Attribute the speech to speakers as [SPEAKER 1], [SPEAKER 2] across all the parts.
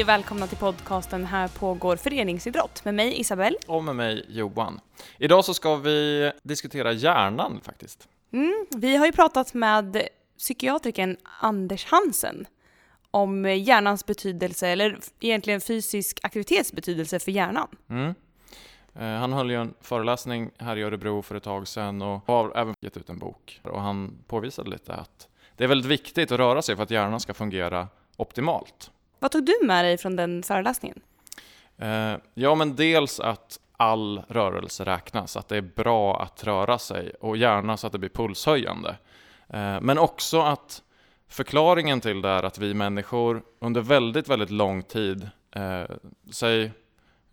[SPEAKER 1] Hej och välkomna till podcasten Här pågår föreningsidrott med mig Isabelle.
[SPEAKER 2] Och med mig Johan. Idag så ska vi diskutera hjärnan faktiskt.
[SPEAKER 1] Mm, vi har ju pratat med psykiatrikern Anders Hansen om hjärnans betydelse, eller egentligen fysisk aktivitets betydelse för hjärnan.
[SPEAKER 2] Mm. Eh, Han höll ju en föreläsning här i Örebro för ett tag sedan och har även gett ut en bok. Och han påvisade lite att det är väldigt viktigt att röra sig för att hjärnan ska fungera optimalt.
[SPEAKER 1] Vad tog du med dig från den föreläsningen?
[SPEAKER 2] Eh, Ja, men dels att all rörelse räknas, att det är bra att röra sig och gärna så att det blir pulshöjande. Eh, Men också att förklaringen till det är att vi människor under väldigt, väldigt lång tid, eh, säg,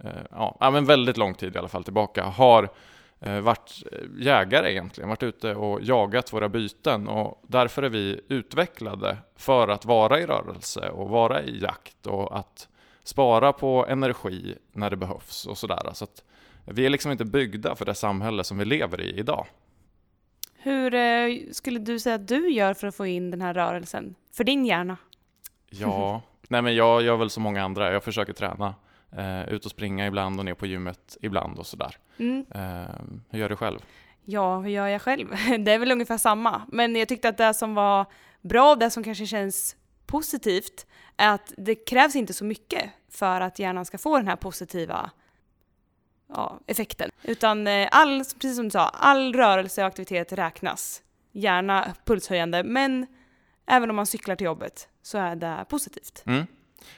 [SPEAKER 2] eh, ja, men väldigt lång tid i alla fall tillbaka, har varit jägare egentligen, varit ute och jagat våra byten och därför är vi utvecklade för att vara i rörelse och vara i jakt och att spara på energi när det behövs och sådär. Så att vi är liksom inte byggda för det samhälle som vi lever i idag.
[SPEAKER 1] Hur eh, skulle du säga att du gör för att få in den här rörelsen för din hjärna?
[SPEAKER 2] Ja, nej men jag gör väl som många andra. Jag försöker träna. Eh, ut och springa ibland och ner på gymmet ibland och sådär.
[SPEAKER 1] Mm.
[SPEAKER 2] Eh, hur gör du själv?
[SPEAKER 1] Ja, hur gör jag själv? Det är väl ungefär samma. Men jag tyckte att det som var bra, det som kanske känns positivt, är att det krävs inte så mycket för att hjärnan ska få den här positiva ja, effekten. Utan eh, all, precis som du sa, all rörelse och aktivitet räknas. Gärna pulshöjande, men även om man cyklar till jobbet så är det positivt.
[SPEAKER 2] Mm.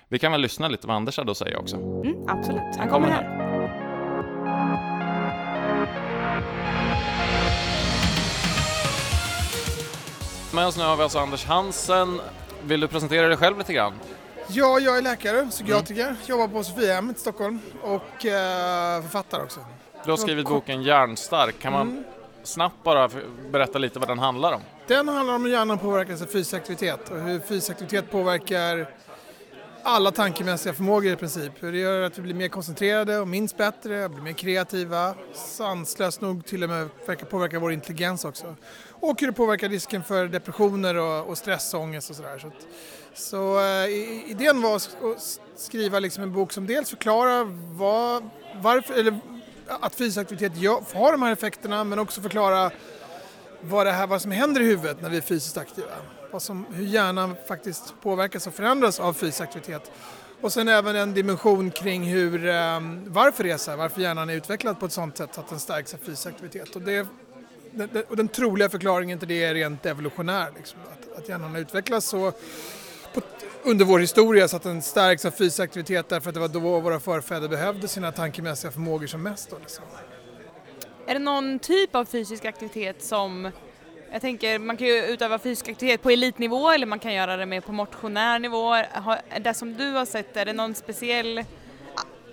[SPEAKER 2] Vi kan väl lyssna lite vad Anders hade att säga också.
[SPEAKER 1] Mm, absolut, han
[SPEAKER 2] Han
[SPEAKER 1] kommer här.
[SPEAKER 2] Med oss nu har vi alltså Anders Hansen. Vill du presentera dig själv lite grann?
[SPEAKER 3] Ja, jag är läkare, psykiatriker, jobbar på Sophiahemmet i Stockholm och eh, författare också.
[SPEAKER 2] Du har skrivit boken Hjärnstark. Kan man snabbt bara berätta lite vad den handlar om?
[SPEAKER 3] Den handlar om hur hjärnan påverkas av fysisk aktivitet och hur fysisk aktivitet påverkar alla tankemässiga förmågor i princip. Det gör att vi blir mer koncentrerade och minns bättre, blir mer kreativa, sanslöst nog till och med verkar påverka vår intelligens också. Och hur det påverkar risken för depressioner och, och stressångest och sådär. Så, att, så eh, idén var att skriva liksom en bok som dels förklarar vad, varför, eller att fysisk aktivitet har de här effekterna men också förklara vad, det här, vad som händer i huvudet när vi är fysiskt aktiva. Vad som, hur hjärnan faktiskt påverkas och förändras av fysisk aktivitet. Och sen även en dimension kring hur, ehm, varför det är så här, varför hjärnan är utvecklad på ett sånt sätt så att den stärks av fysisk aktivitet. Och, det, den, och den troliga förklaringen till det är rent evolutionär. Liksom, att, att hjärnan utvecklas så på, under vår historia så att den stärks av fysisk aktivitet därför att det var då våra förfäder behövde sina tankemässiga förmågor som mest. Då, liksom.
[SPEAKER 1] Är det någon typ av fysisk aktivitet som jag tänker, man kan ju utöva fysisk aktivitet på elitnivå eller man kan göra det mer på motionär nivå. Det som du har sett, är det någon speciell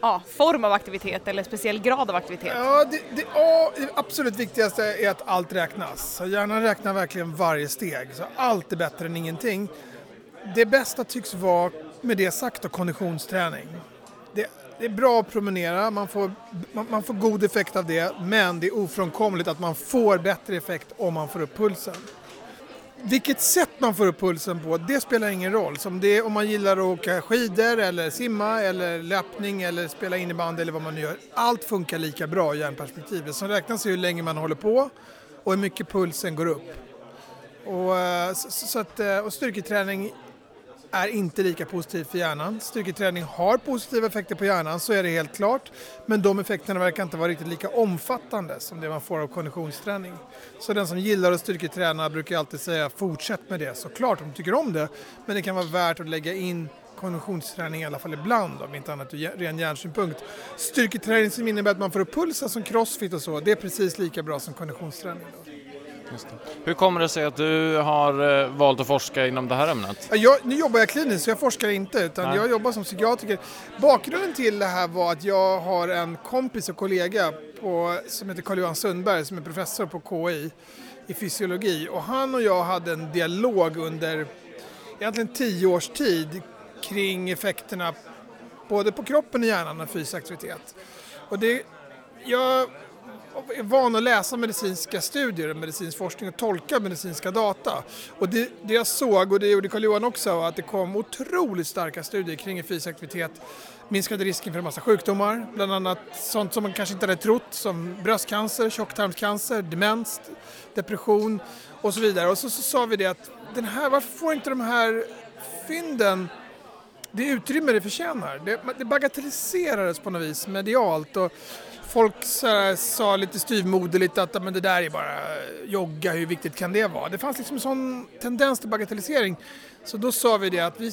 [SPEAKER 1] ja, form av aktivitet eller speciell grad av aktivitet?
[SPEAKER 3] Ja, det, det, ja, det absolut viktigaste är att allt räknas. Så hjärnan räknar verkligen varje steg, så allt är bättre än ingenting. Det bästa tycks vara, med det sagt, då, konditionsträning. Det, det är bra att promenera, man får, man, man får god effekt av det, men det är ofrånkomligt att man får bättre effekt om man får upp pulsen. Vilket sätt man får upp pulsen på, det spelar ingen roll. Som det, om man gillar att åka skidor eller simma eller löpning eller spela innebandy eller vad man nu gör. Allt funkar lika bra i hjärnperspektiv. Det som räknas är hur länge man håller på och hur mycket pulsen går upp. Och, eh, så, så att, eh, och styrketräning är inte lika positivt för hjärnan. Styrketräning har positiva effekter på hjärnan, så är det helt klart. Men de effekterna verkar inte vara riktigt lika omfattande som det man får av konditionsträning. Så den som gillar att styrketräna brukar alltid säga fortsätt med det, såklart om du tycker om det. Men det kan vara värt att lägga in konditionsträning i alla fall ibland, om inte annat ur ren hjärnsynpunkt. Styrketräning som innebär att man får upp pulsen som crossfit och så, det är precis lika bra som konditionsträning. Då.
[SPEAKER 2] Hur kommer det sig att du har eh, valt att forska inom det här ämnet?
[SPEAKER 3] Ja, Jag, nu jobbar jag kliniskt så jag forskar inte utan
[SPEAKER 2] Nej.
[SPEAKER 3] jag jobbar som psykiatriker. Bakgrunden till det här var att jag har en kompis och kollega på, som heter Carl-Johan Sundberg som är professor på KI i fysiologi och han och jag hade en dialog under egentligen tio års tid kring effekterna både på kroppen och hjärnan av fysisk aktivitet. Och det, jag är van att läsa medicinska studier och medicinsk forskning och tolka medicinska data. Och det, det jag såg, och det gjorde Carl-Johan också, var att det kom otroligt starka studier kring fysisk aktivitet minskade risken för en massa sjukdomar, bland annat sånt som man kanske inte hade trott som bröstcancer, tjocktarmscancer, demens, depression och så vidare. Och så, så sa vi det att den här, varför får inte de här fynden det utrymme det förtjänar? Det, det bagatelliserades på något vis medialt och folk så, sa lite styvmoderligt att men det där är bara eh, jogga, hur viktigt kan det vara? Det fanns liksom en sån tendens till bagatellisering. Så då sa vi det att vi,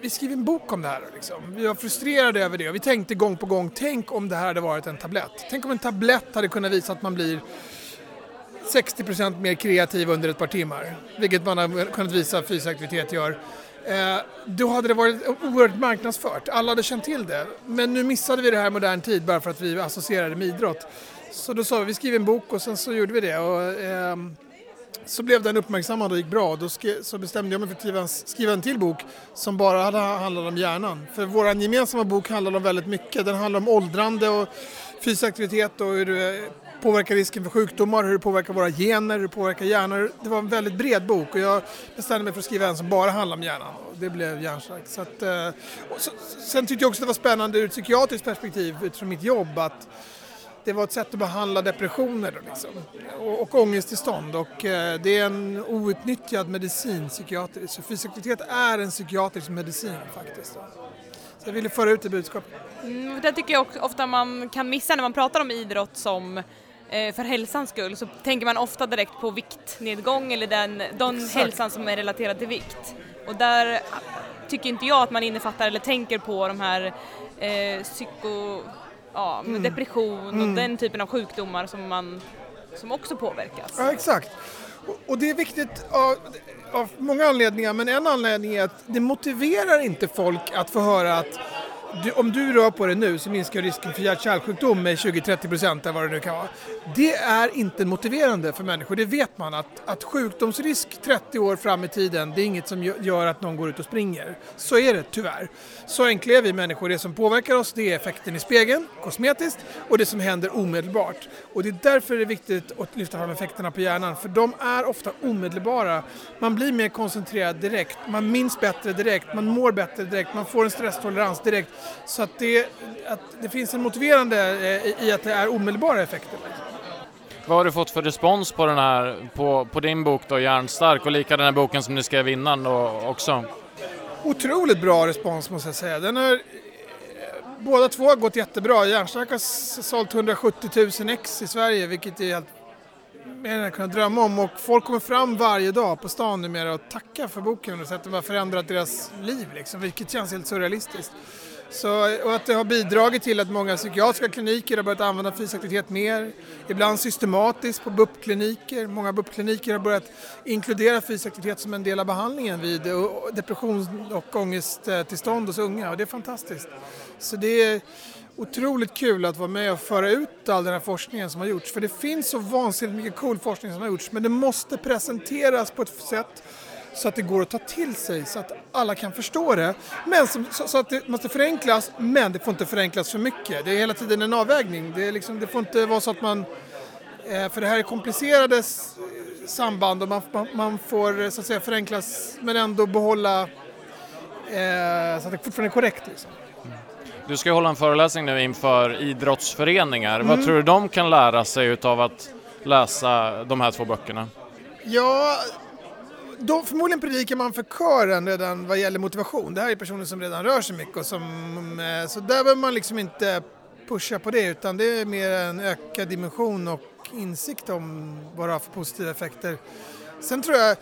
[SPEAKER 3] vi skriver en bok om det här. Liksom. Vi var frustrerade över det och vi tänkte gång på gång, tänk om det här hade varit en tablett. Tänk om en tablett hade kunnat visa att man blir 60% mer kreativ under ett par timmar, vilket man har kunnat visa att fysisk aktivitet gör. Eh, då hade det varit oerhört marknadsfört, alla hade känt till det. Men nu missade vi det här i modern tid bara för att vi associerade med idrott. Så då sa vi, vi skriver en bok och sen så gjorde vi det. Och, eh, så blev den uppmärksammad och gick bra. Då så bestämde jag mig för att skriva en, skriva en till bok som bara hade handlat om hjärnan. För vår gemensamma bok handlar om väldigt mycket. Den handlar om åldrande och fysisk aktivitet och hur påverkar risken för sjukdomar, hur det påverkar våra gener, hur det påverkar hjärnan. Det var en väldigt bred bok och jag bestämde mig för att skriva en som bara handlar om hjärnan. Och det blev hjärnstarkt. Så att, eh, så, sen tyckte jag också det var spännande ur ett psykiatriskt perspektiv utifrån mitt jobb att det var ett sätt att behandla depressioner liksom, och, och ångesttillstånd. Och, eh, det är en outnyttjad medicin psykiatriskt. Så fysisk aktivitet är en psykiatrisk medicin faktiskt. Så jag ville föra ut det budskapet.
[SPEAKER 1] Mm, det tycker jag också ofta man kan missa när man pratar om idrott som för hälsans skull så tänker man ofta direkt på viktnedgång eller den, den hälsan som är relaterad till vikt. Och där tycker inte jag att man innefattar eller tänker på de här eh, psyko ja, mm. depression och mm. den typen av sjukdomar som, man, som också påverkas.
[SPEAKER 3] Ja, exakt. Och, och det är viktigt av, av många anledningar, men en anledning är att det motiverar inte folk att få höra att du, om du rör på dig nu så minskar risken för hjärt-kärlsjukdom med 20-30 procent eller vad det nu kan vara. Det är inte motiverande för människor, det vet man att, att sjukdomsrisk 30 år fram i tiden, det är inget som gör att någon går ut och springer. Så är det tyvärr. Så enkla är vi människor, det som påverkar oss det är effekten i spegeln, kosmetiskt, och det som händer omedelbart. Och det är därför det är viktigt att lyfta fram effekterna på hjärnan, för de är ofta omedelbara. Man blir mer koncentrerad direkt, man minns bättre direkt, man mår bättre direkt, man får en stresstolerans direkt. Så att det, att det finns en motiverande eh, i att det är omedelbara effekter.
[SPEAKER 2] Vad har du fått för respons på, den här, på, på din bok då, Järnstark och lika den här boken som ni skrev innan då också?
[SPEAKER 3] Otroligt bra respons måste jag säga. Den har, båda två har gått jättebra. Järnstark har sålt 170 000 ex i Sverige vilket är helt mer än jag kunnat drömma om och folk kommer fram varje dag på stan numera och tackar för boken och sättet har förändrat deras liv liksom, vilket känns helt surrealistiskt. Så, och att det har bidragit till att många psykiatriska kliniker har börjat använda fysisk aktivitet mer, ibland systematiskt på BUP-kliniker. Många BUP-kliniker har börjat inkludera fysisk aktivitet som en del av behandlingen vid depression och ångesttillstånd hos unga och det är fantastiskt. Så det är otroligt kul att vara med och föra ut all den här forskningen som har gjorts. För det finns så vansinnigt mycket cool forskning som har gjorts men det måste presenteras på ett sätt så att det går att ta till sig så att alla kan förstå det. Men så, så, att det måste förenklas, men det får inte förenklas för mycket. Det är hela tiden en avvägning. Det, liksom, det får inte vara så att man... Eh, för det här är komplicerade samband och man, man, man får så att säga förenklas men ändå behålla eh, så att det fortfarande är korrekt. Liksom.
[SPEAKER 2] Du ska hålla en föreläsning nu inför idrottsföreningar. Mm. Vad tror du de kan lära sig av att läsa de här två böckerna?
[SPEAKER 3] Ja, då, förmodligen predikar man för kören redan vad gäller motivation. Det här är personer som redan rör sig mycket och som, eh, så där behöver man liksom inte pusha på det utan det är mer en ökad dimension och insikt om vad det har för positiva effekter. Sen tror jag,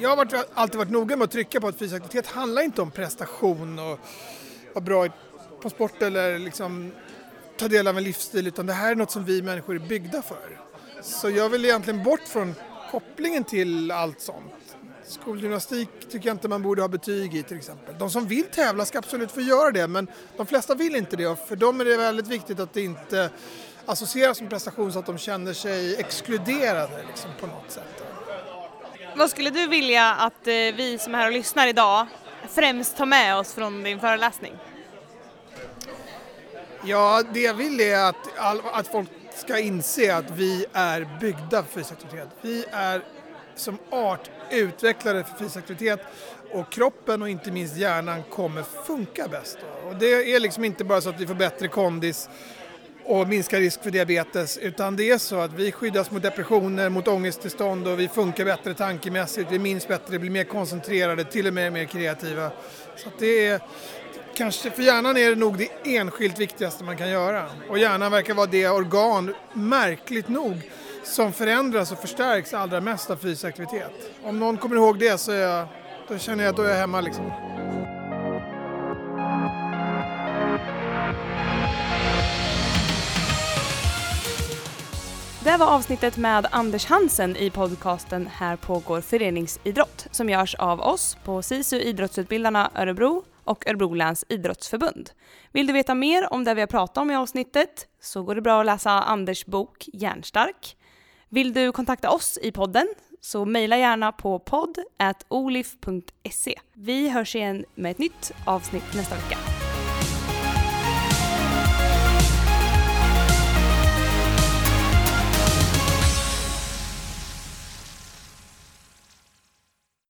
[SPEAKER 3] jag har varit, alltid varit noga med att trycka på att fysisk aktivitet handlar inte om prestation och vara bra på sport eller liksom ta del av en livsstil utan det här är något som vi människor är byggda för. Så jag vill egentligen bort från kopplingen till allt sånt. Skolgymnastik tycker jag inte man borde ha betyg i till exempel. De som vill tävla ska absolut få göra det men de flesta vill inte det och för dem är det väldigt viktigt att det inte associeras med prestation så att de känner sig exkluderade liksom, på något sätt.
[SPEAKER 1] Vad skulle du vilja att eh, vi som är här och lyssnar idag främst tar med oss från din föreläsning?
[SPEAKER 3] Ja, det jag vill är att, all, att folk ska inse att vi är byggda för fysisk aktivitet. Vi är som art utvecklade för fysisk aktivitet och kroppen och inte minst hjärnan kommer funka bäst. Och det är liksom inte bara så att vi får bättre kondis och minska risk för diabetes utan det är så att vi skyddas mot depressioner, mot ångesttillstånd och vi funkar bättre tankemässigt, vi minns bättre, blir mer koncentrerade, till och med mer kreativa. Så det är kanske för hjärnan är det nog det enskilt viktigaste man kan göra och hjärnan verkar vara det organ, märkligt nog, som förändras och förstärks allra mest av fysisk aktivitet. Om någon kommer ihåg det så jag, då känner jag att då är jag hemma liksom.
[SPEAKER 1] Det var avsnittet med Anders Hansen i podcasten Här pågår föreningsidrott som görs av oss på SISU Idrottsutbildarna Örebro och Örebro läns idrottsförbund. Vill du veta mer om det vi har pratat om i avsnittet så går det bra att läsa Anders bok Järnstark. Vill du kontakta oss i podden så mejla gärna på podd.olif.se. Vi hörs igen med ett nytt avsnitt nästa vecka.